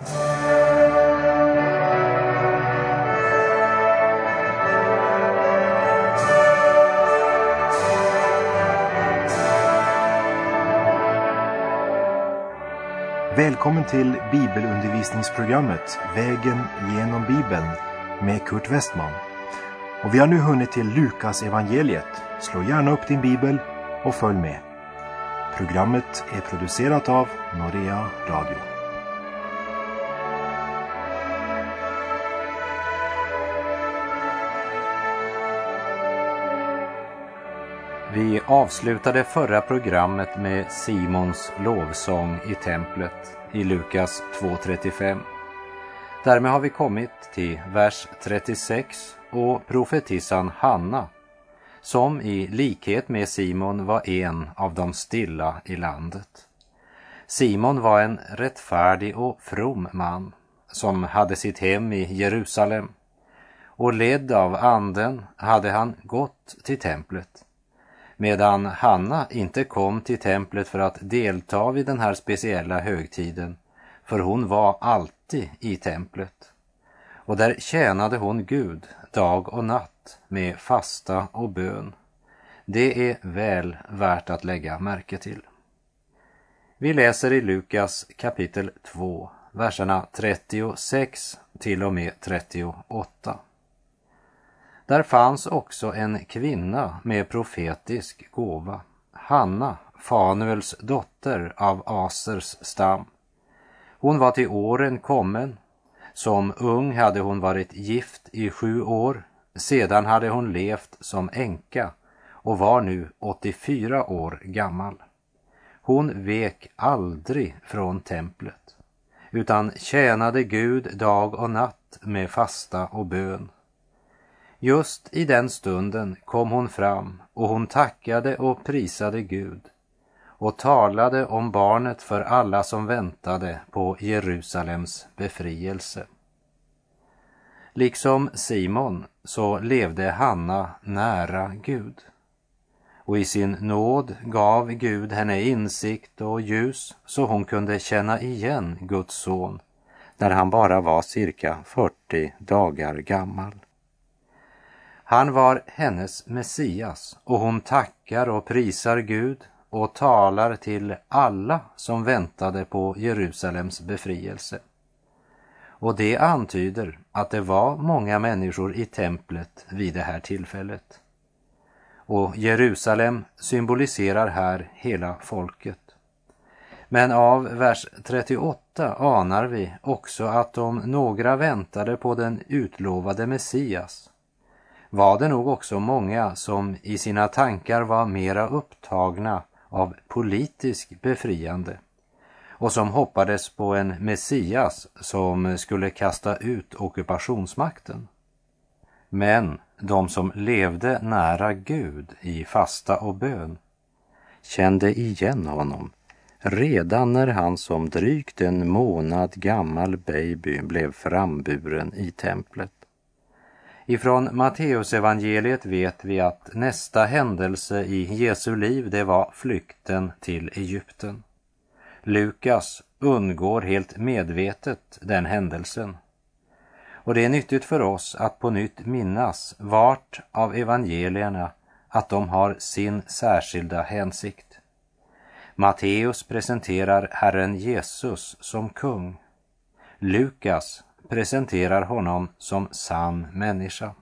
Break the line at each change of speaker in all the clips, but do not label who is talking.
Välkommen till bibelundervisningsprogrammet Vägen genom Bibeln med Kurt Westman. Och vi har nu hunnit till Lukas evangeliet. Slå gärna upp din bibel och följ med. Programmet är producerat av Norea Radio.
Avslutade förra programmet med Simons lovsång i templet i Lukas 2.35. Därmed har vi kommit till vers 36 och profetissan Hanna som i likhet med Simon var en av de stilla i landet. Simon var en rättfärdig och from man som hade sitt hem i Jerusalem och ledd av anden hade han gått till templet medan Hanna inte kom till templet för att delta vid den här speciella högtiden, för hon var alltid i templet. Och där tjänade hon Gud dag och natt med fasta och bön. Det är väl värt att lägga märke till. Vi läser i Lukas kapitel 2, verserna 36 till och med 38. Där fanns också en kvinna med profetisk gåva, Hanna, Fanuels dotter av Asers stam. Hon var till åren kommen. Som ung hade hon varit gift i sju år. Sedan hade hon levt som änka och var nu 84 år gammal. Hon vek aldrig från templet utan tjänade Gud dag och natt med fasta och bön. Just i den stunden kom hon fram och hon tackade och prisade Gud och talade om barnet för alla som väntade på Jerusalems befrielse. Liksom Simon så levde Hanna nära Gud. Och i sin nåd gav Gud henne insikt och ljus så hon kunde känna igen Guds son när han bara var cirka 40 dagar gammal. Han var hennes Messias och hon tackar och prisar Gud och talar till alla som väntade på Jerusalems befrielse. Och det antyder att det var många människor i templet vid det här tillfället. Och Jerusalem symboliserar här hela folket. Men av vers 38 anar vi också att om några väntade på den utlovade Messias var det nog också många som i sina tankar var mera upptagna av politisk befriande och som hoppades på en Messias som skulle kasta ut ockupationsmakten. Men de som levde nära Gud i fasta och bön kände igen honom redan när han som drygt en månad gammal baby blev framburen i templet. Ifrån Matteusevangeliet vet vi att nästa händelse i Jesu liv det var flykten till Egypten. Lukas undgår helt medvetet den händelsen. Och det är nyttigt för oss att på nytt minnas vart av evangelierna att de har sin särskilda hänsikt. Matteus presenterar Herren Jesus som kung. Lukas presenterar honom som sann människa.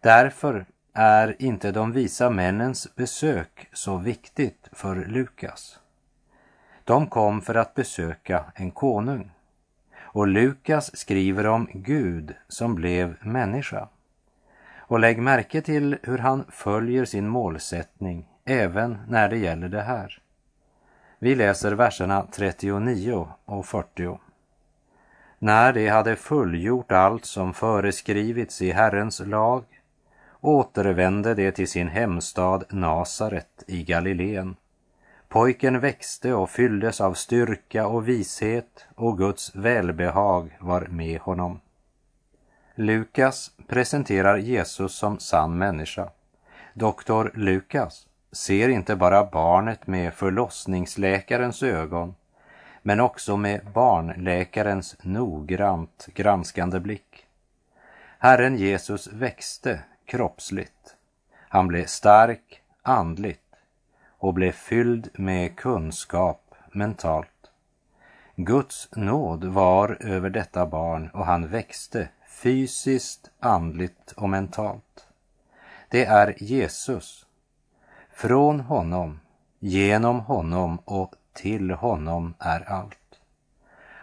Därför är inte de visa männens besök så viktigt för Lukas. De kom för att besöka en konung. Och Lukas skriver om Gud som blev människa. Och lägg märke till hur han följer sin målsättning även när det gäller det här. Vi läser verserna 39 och 40. När de hade fullgjort allt som föreskrivits i Herrens lag återvände de till sin hemstad Nasaret i Galileen. Pojken växte och fylldes av styrka och vishet och Guds välbehag var med honom. Lukas presenterar Jesus som sann människa. Doktor Lukas ser inte bara barnet med förlossningsläkarens ögon men också med barnläkarens noggrant granskande blick. Herren Jesus växte kroppsligt. Han blev stark andligt och blev fylld med kunskap mentalt. Guds nåd var över detta barn och han växte fysiskt, andligt och mentalt. Det är Jesus. Från honom, genom honom och till honom är allt.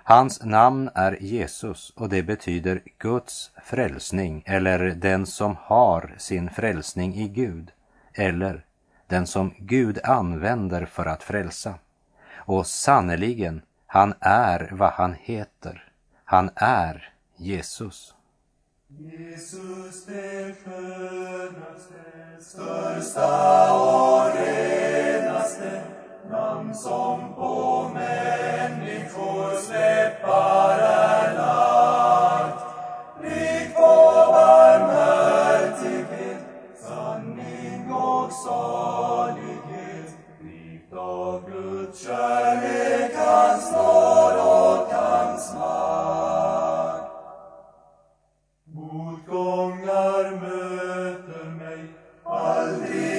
Hans namn är Jesus och det betyder Guds frälsning eller den som har sin frälsning i Gud eller den som Gud använder för att frälsa. Och sannerligen, han är vad han heter. Han är Jesus.
Jesus det skönaste, största och renaste namn som på människors läppar är lagt. Rik på barmhärtighet, sanning och salighet. Rikt av Guds kärlek, hans nåd och hans makt. Motgångar möter mig, aldrig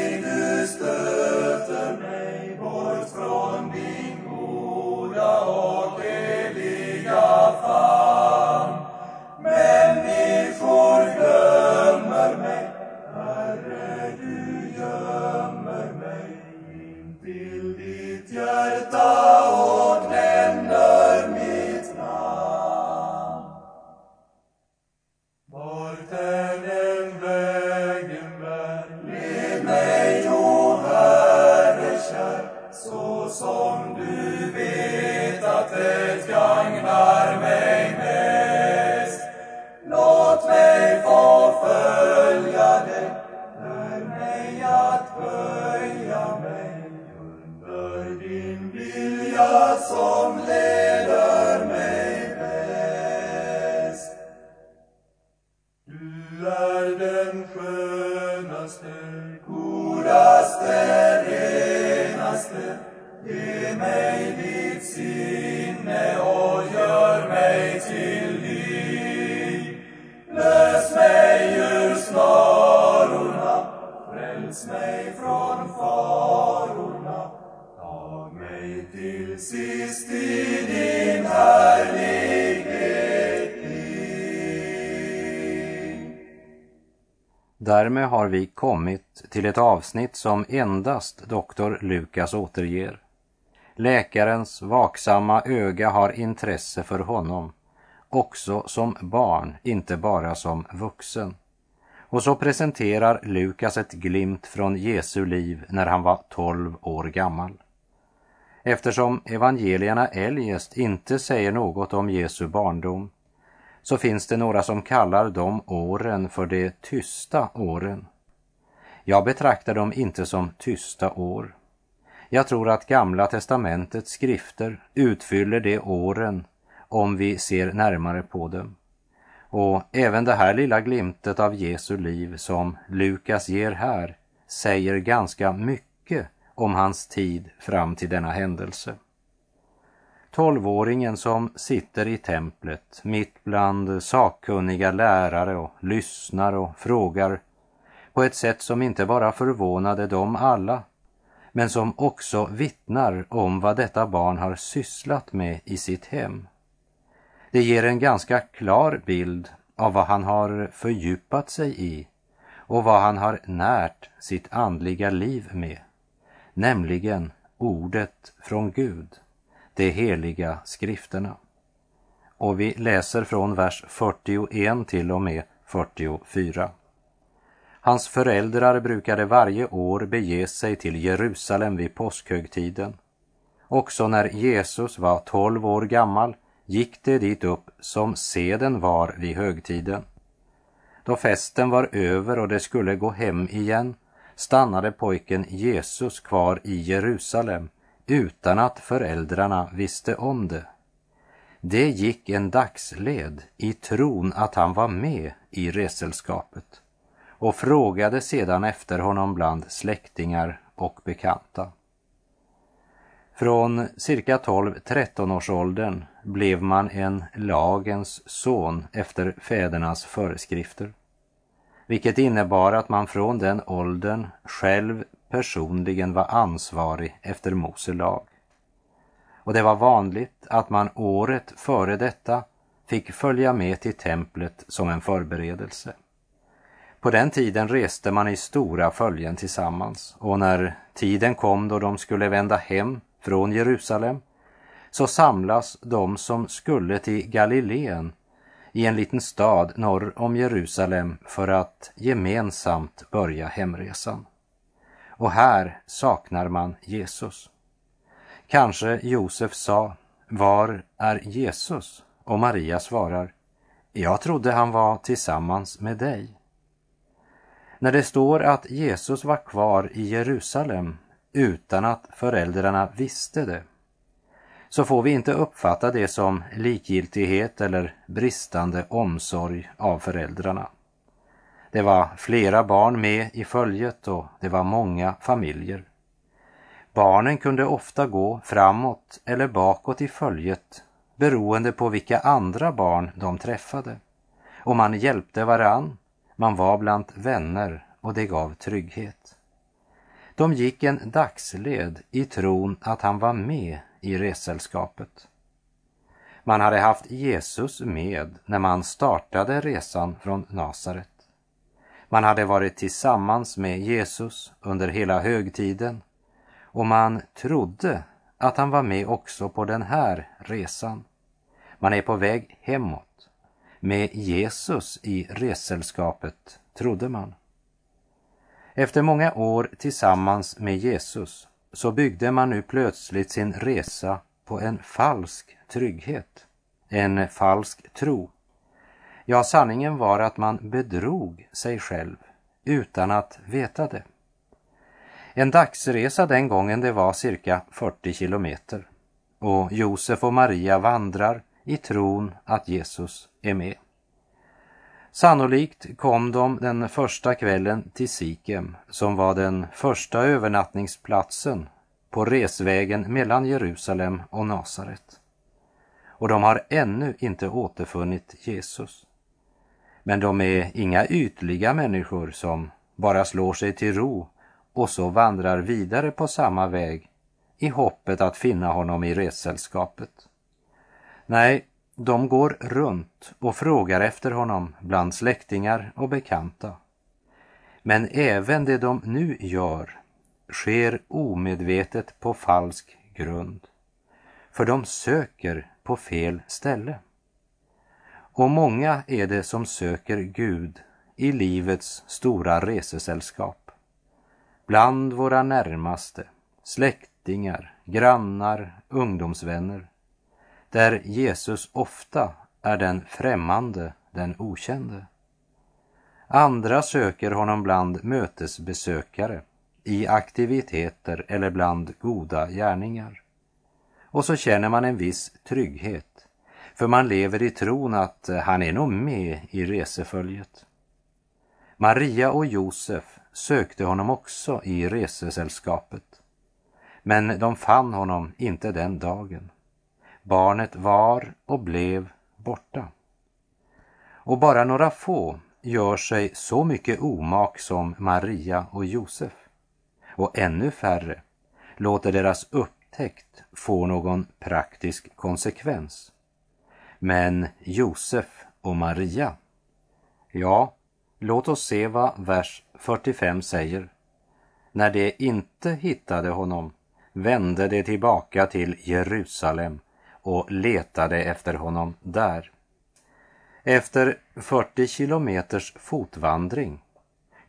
Därmed har vi kommit till ett avsnitt som endast doktor Lukas återger. Läkarens vaksamma öga har intresse för honom, också som barn, inte bara som vuxen. Och så presenterar Lukas ett glimt från Jesu liv när han var 12 år gammal. Eftersom evangelierna eljest inte säger något om Jesu barndom så finns det några som kallar de åren för de tysta åren. Jag betraktar dem inte som tysta år. Jag tror att Gamla testamentets skrifter utfyller de åren om vi ser närmare på dem. Och även det här lilla glimtet av Jesu liv som Lukas ger här säger ganska mycket om hans tid fram till denna händelse. Tolvåringen som sitter i templet mitt bland sakkunniga lärare och lyssnar och frågar på ett sätt som inte bara förvånade dem alla men som också vittnar om vad detta barn har sysslat med i sitt hem. Det ger en ganska klar bild av vad han har fördjupat sig i och vad han har närt sitt andliga liv med, nämligen ordet från Gud, de heliga skrifterna. Och vi läser från vers 41 till och med 44. Hans föräldrar brukade varje år bege sig till Jerusalem vid påskhögtiden. Också när Jesus var tolv år gammal gick de dit upp som seden var vid högtiden. Då festen var över och de skulle gå hem igen stannade pojken Jesus kvar i Jerusalem utan att föräldrarna visste om det. Det gick en dagsled i tron att han var med i reselskapet och frågade sedan efter honom bland släktingar och bekanta. Från cirka 12-13 års åldern blev man en lagens son efter fädernas föreskrifter. Vilket innebar att man från den åldern själv personligen var ansvarig efter Mose lag. Och det var vanligt att man året före detta fick följa med till templet som en förberedelse. På den tiden reste man i stora följen tillsammans och när tiden kom då de skulle vända hem från Jerusalem så samlas de som skulle till Galileen i en liten stad norr om Jerusalem för att gemensamt börja hemresan. Och här saknar man Jesus. Kanske Josef sa, var är Jesus? Och Maria svarar, jag trodde han var tillsammans med dig. När det står att Jesus var kvar i Jerusalem utan att föräldrarna visste det, så får vi inte uppfatta det som likgiltighet eller bristande omsorg av föräldrarna. Det var flera barn med i följet och det var många familjer. Barnen kunde ofta gå framåt eller bakåt i följet beroende på vilka andra barn de träffade. Och man hjälpte varann, man var bland vänner och det gav trygghet. De gick en dagsled i tron att han var med i ressällskapet. Man hade haft Jesus med när man startade resan från Nasaret. Man hade varit tillsammans med Jesus under hela högtiden och man trodde att han var med också på den här resan. Man är på väg hemåt. Med Jesus i ressällskapet, trodde man. Efter många år tillsammans med Jesus så byggde man nu plötsligt sin resa på en falsk trygghet, en falsk tro. Ja, sanningen var att man bedrog sig själv utan att veta det. En dagsresa den gången det var cirka 40 kilometer och Josef och Maria vandrar i tron att Jesus är med. Sannolikt kom de den första kvällen till Sikem som var den första övernattningsplatsen på resvägen mellan Jerusalem och Nasaret. Och de har ännu inte återfunnit Jesus. Men de är inga ytliga människor som bara slår sig till ro och så vandrar vidare på samma väg i hoppet att finna honom i ressällskapet. Nej, de går runt och frågar efter honom bland släktingar och bekanta. Men även det de nu gör sker omedvetet på falsk grund. För de söker på fel ställe. Och många är det som söker Gud i livets stora resesällskap. Bland våra närmaste, släktingar, grannar, ungdomsvänner. Där Jesus ofta är den främmande, den okände. Andra söker honom bland mötesbesökare, i aktiviteter eller bland goda gärningar. Och så känner man en viss trygghet, för man lever i tron att eh, han är nog med i reseföljet. Maria och Josef sökte honom också i resesällskapet. Men de fann honom inte den dagen. Barnet var och blev borta. Och bara några få gör sig så mycket omak som Maria och Josef. Och ännu färre låter deras upptäckt få någon praktisk konsekvens. Men Josef och Maria, ja, låt oss se vad vers 45 säger. När de inte hittade honom vände de tillbaka till Jerusalem och letade efter honom där. Efter 40 kilometers fotvandring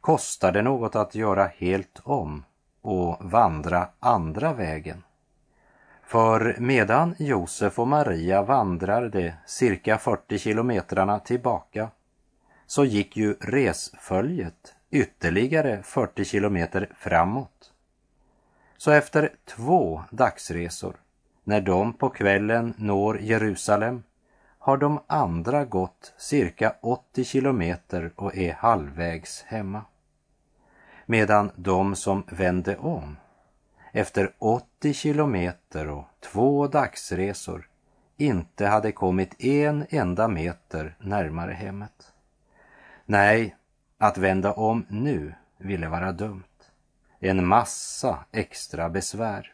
kostar det något att göra helt om och vandra andra vägen. För medan Josef och Maria vandrar de cirka 40 kilometrarna tillbaka så gick ju resföljet ytterligare 40 kilometer framåt. Så efter två dagsresor, när de på kvällen når Jerusalem, har de andra gått cirka 80 kilometer och är halvvägs hemma. Medan de som vände om efter 80 kilometer och två dagsresor inte hade kommit en enda meter närmare hemmet. Nej, att vända om nu ville vara dumt. En massa extra besvär.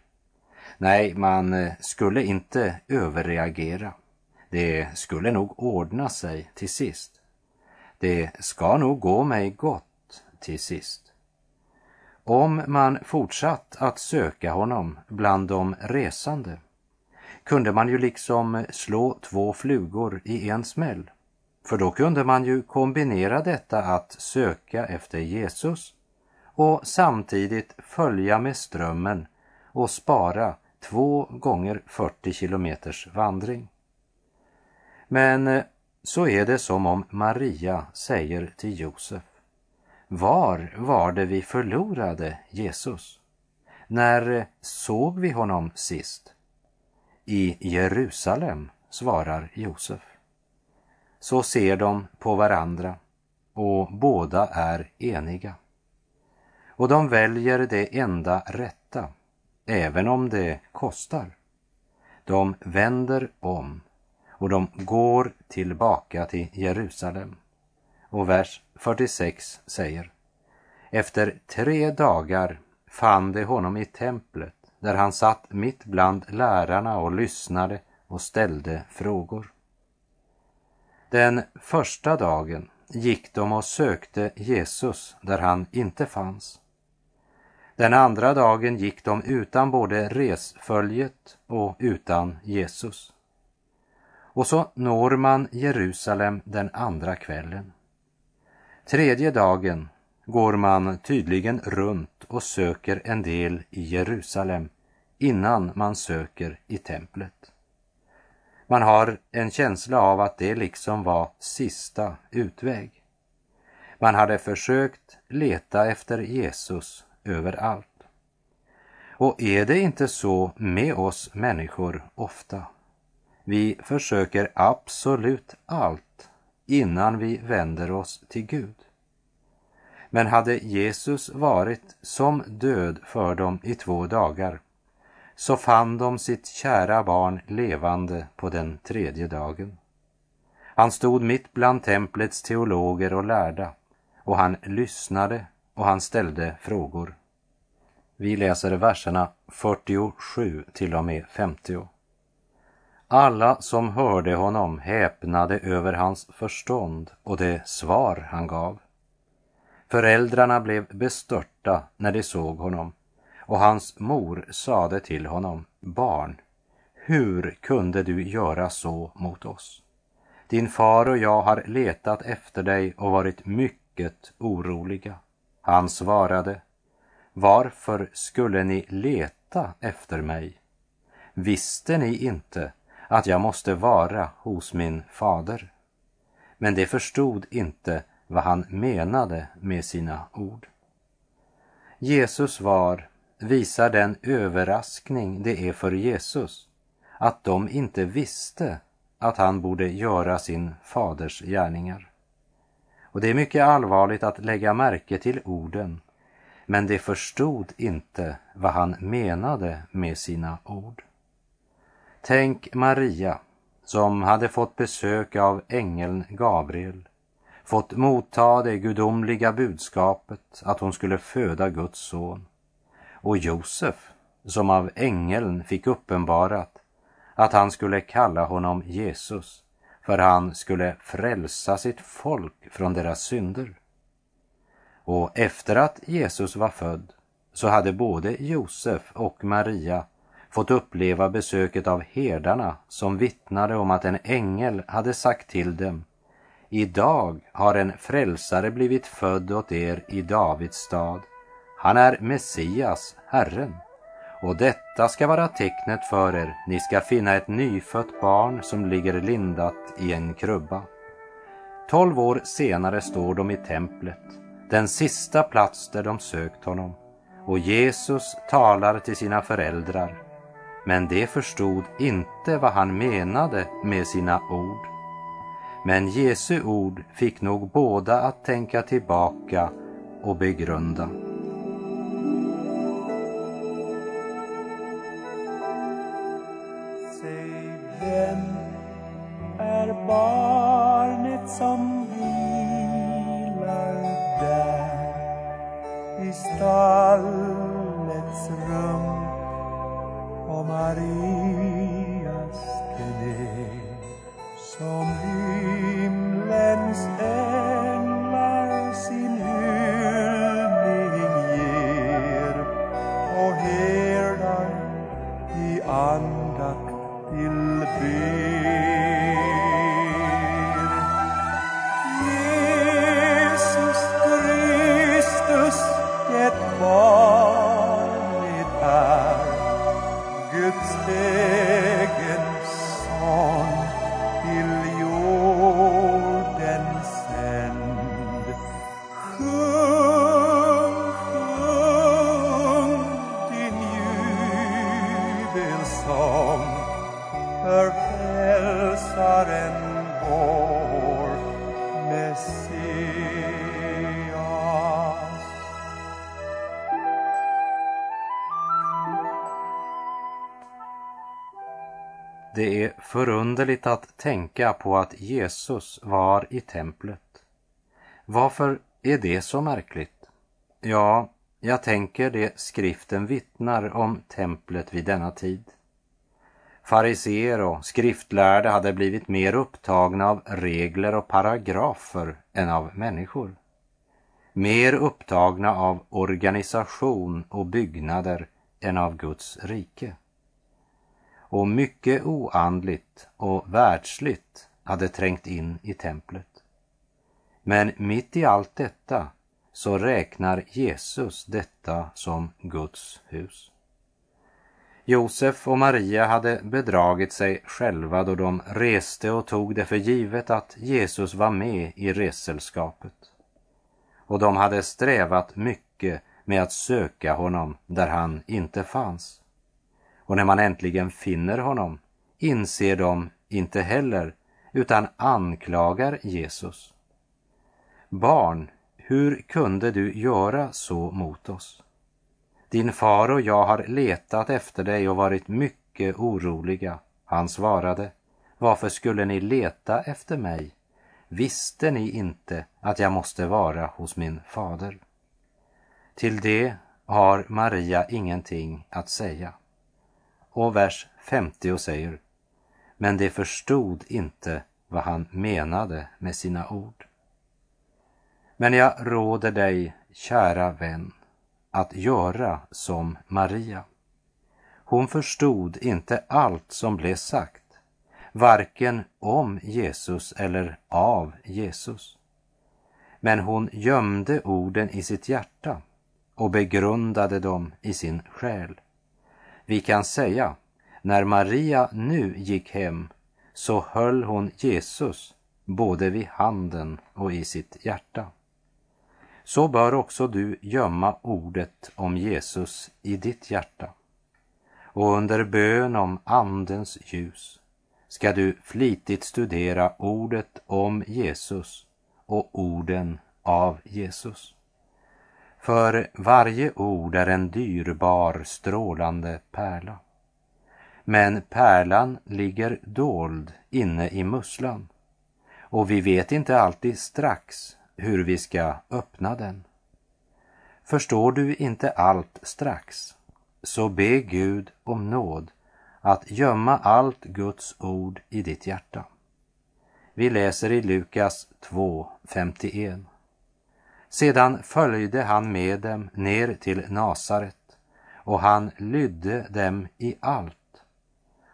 Nej, man eh, skulle inte överreagera. Det skulle nog ordna sig till sist. Det ska nog gå mig gott till sist. Om man fortsatt att söka honom bland de resande kunde man ju liksom slå två flugor i en smäll. För då kunde man ju kombinera detta att söka efter Jesus och samtidigt följa med strömmen och spara två gånger 40 kilometers vandring. Men så är det som om Maria säger till Josef. Var var det vi förlorade Jesus? När såg vi honom sist? I Jerusalem, svarar Josef. Så ser de på varandra och båda är eniga. Och de väljer det enda rätta, även om det kostar. De vänder om och de går tillbaka till Jerusalem. Och vers 46 säger Efter tre dagar fann de honom i templet där han satt mitt bland lärarna och lyssnade och ställde frågor. Den första dagen gick de och sökte Jesus där han inte fanns. Den andra dagen gick de utan både resföljet och utan Jesus. Och så når man Jerusalem den andra kvällen. Tredje dagen går man tydligen runt och söker en del i Jerusalem innan man söker i templet. Man har en känsla av att det liksom var sista utväg. Man hade försökt leta efter Jesus överallt. Och är det inte så med oss människor ofta? Vi försöker absolut allt innan vi vänder oss till Gud. Men hade Jesus varit som död för dem i två dagar så fann de sitt kära barn levande på den tredje dagen. Han stod mitt bland templets teologer och lärda och han lyssnade och han ställde frågor. Vi läser verserna 47 till och med 50. Alla som hörde honom häpnade över hans förstånd och det svar han gav. Föräldrarna blev bestörta när de såg honom och hans mor sade till honom, barn, hur kunde du göra så mot oss? Din far och jag har letat efter dig och varit mycket oroliga. Han svarade, varför skulle ni leta efter mig? Visste ni inte att jag måste vara hos min fader? Men de förstod inte vad han menade med sina ord. Jesus var visar den överraskning det är för Jesus att de inte visste att han borde göra sin faders gärningar. Och det är mycket allvarligt att lägga märke till orden, men de förstod inte vad han menade med sina ord. Tänk Maria som hade fått besök av ängeln Gabriel, fått motta det gudomliga budskapet att hon skulle föda Guds son och Josef som av ängeln fick uppenbarat att han skulle kalla honom Jesus för han skulle frälsa sitt folk från deras synder. Och efter att Jesus var född så hade både Josef och Maria fått uppleva besöket av herdarna som vittnade om att en ängel hade sagt till dem Idag har en frälsare blivit född åt er i Davids stad. Han är Messias, Herren. Och detta ska vara tecknet för er. Ni ska finna ett nyfött barn som ligger lindat i en krubba. Tolv år senare står de i templet, den sista plats där de sökt honom. Och Jesus talar till sina föräldrar men de förstod inte vad han menade med sina ord. Men Jesu ord fick nog båda att tänka tillbaka och begrunda.
Säg, vem är barnet som vilar där i stallets rum? Och Marias knä som egen son till jorden sänd. Sjung, sjung din jubelsång för frälsaren vår
förunderligt att tänka på att Jesus var i templet. Varför är det så märkligt? Ja, jag tänker det skriften vittnar om templet vid denna tid. Fariseer och skriftlärde hade blivit mer upptagna av regler och paragrafer än av människor. Mer upptagna av organisation och byggnader än av Guds rike. Och mycket oandligt och världsligt hade trängt in i templet. Men mitt i allt detta så räknar Jesus detta som Guds hus. Josef och Maria hade bedragit sig själva då de reste och tog det för givet att Jesus var med i ressällskapet. Och de hade strävat mycket med att söka honom där han inte fanns. Och när man äntligen finner honom inser de inte heller utan anklagar Jesus. Barn, hur kunde du göra så mot oss? Din far och jag har letat efter dig och varit mycket oroliga. Han svarade, varför skulle ni leta efter mig? Visste ni inte att jag måste vara hos min fader? Till det har Maria ingenting att säga. Och vers 50 och säger, men de förstod inte vad han menade med sina ord. Men jag råder dig, kära vän, att göra som Maria. Hon förstod inte allt som blev sagt, varken om Jesus eller av Jesus. Men hon gömde orden i sitt hjärta och begrundade dem i sin själ. Vi kan säga, när Maria nu gick hem så höll hon Jesus både vid handen och i sitt hjärta så bör också du gömma ordet om Jesus i ditt hjärta. Och under bön om Andens ljus ska du flitigt studera ordet om Jesus och orden av Jesus. För varje ord är en dyrbar, strålande pärla. Men pärlan ligger dold inne i musslan och vi vet inte alltid strax hur vi ska öppna den. Förstår du inte allt strax, så be Gud om nåd att gömma allt Guds ord i ditt hjärta. Vi läser i Lukas 2.51. Sedan följde han med dem ner till Nasaret och han lydde dem i allt.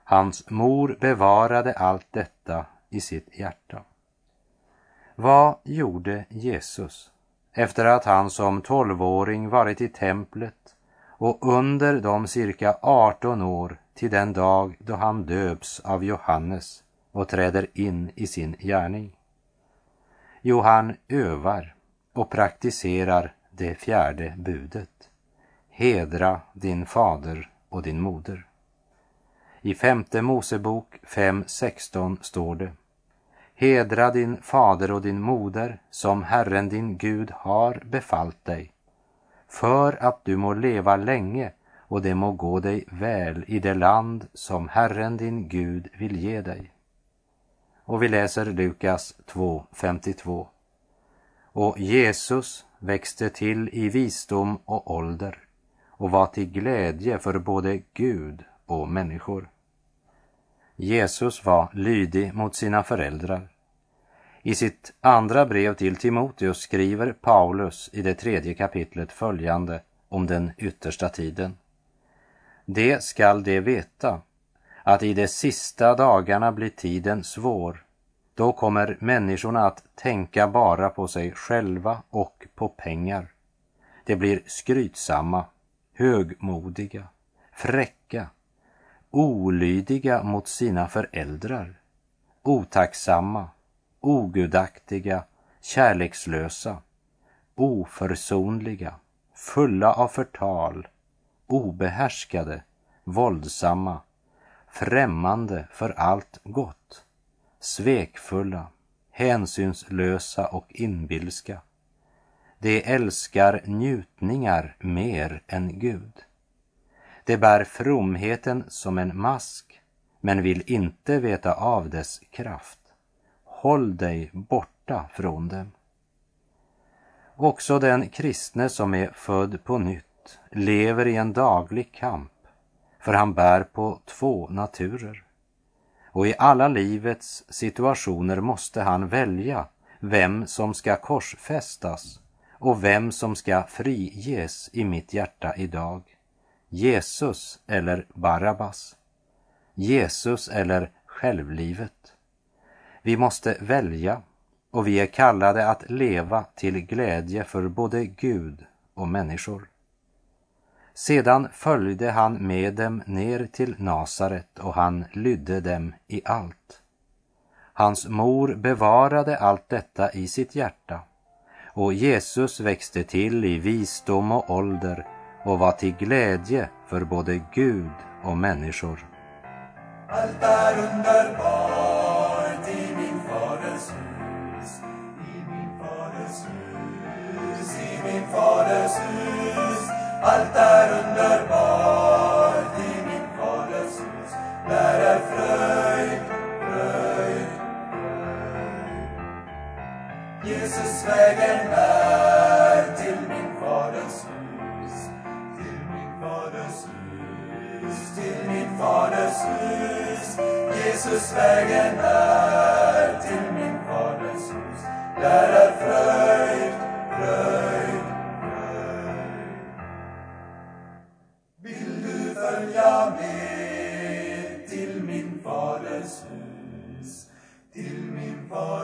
Hans mor bevarade allt detta i sitt hjärta. Vad gjorde Jesus efter att han som tolvåring varit i templet och under de cirka 18 år till den dag då han döps av Johannes och träder in i sin gärning? Jo, han övar och praktiserar det fjärde budet. Hedra din fader och din moder. I femte Mosebok 5.16 står det Hedra din fader och din moder som Herren din Gud har befallt dig, för att du må leva länge och det må gå dig väl i det land som Herren din Gud vill ge dig. Och vi läser Lukas 2.52. Och Jesus växte till i visdom och ålder och var till glädje för både Gud och människor. Jesus var lydig mot sina föräldrar. I sitt andra brev till Timoteus skriver Paulus i det tredje kapitlet följande om den yttersta tiden. Det skall de veta, att i de sista dagarna blir tiden svår. Då kommer människorna att tänka bara på sig själva och på pengar. De blir skrytsamma, högmodiga, fräcka, olydiga mot sina föräldrar, otacksamma, ogudaktiga, kärlekslösa, oförsonliga, fulla av förtal, obehärskade, våldsamma, främmande för allt gott, svekfulla, hänsynslösa och inbilska. De älskar njutningar mer än Gud. De bär fromheten som en mask, men vill inte veta av dess kraft. Håll dig borta från dem. Också den kristne som är född på nytt lever i en daglig kamp, för han bär på två naturer. Och i alla livets situationer måste han välja vem som ska korsfästas och vem som ska friges i mitt hjärta idag. Jesus eller Barabbas. Jesus eller självlivet. Vi måste välja och vi är kallade att leva till glädje för både Gud och människor. Sedan följde han med dem ner till Nasaret och han lydde dem i allt. Hans mor bevarade allt detta i sitt hjärta och Jesus växte till i visdom och ålder och var till glädje för både Gud och människor.
Allt är underbart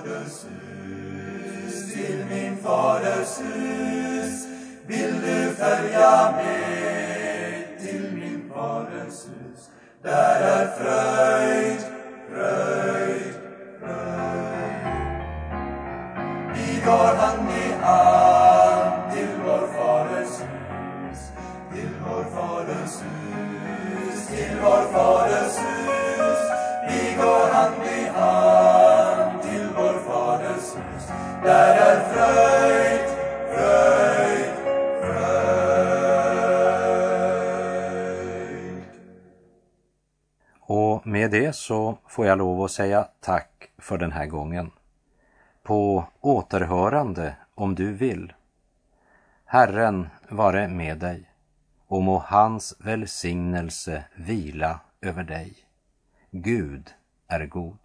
min faders hus, till min faders hus? Vill du följa med till min faders? Där är fröjd, fröjd, fröjd. Vi går hand i hand
det så får jag lov att säga tack för den här gången. På återhörande om du vill. Herren vare med dig och må hans välsignelse vila över dig. Gud är god.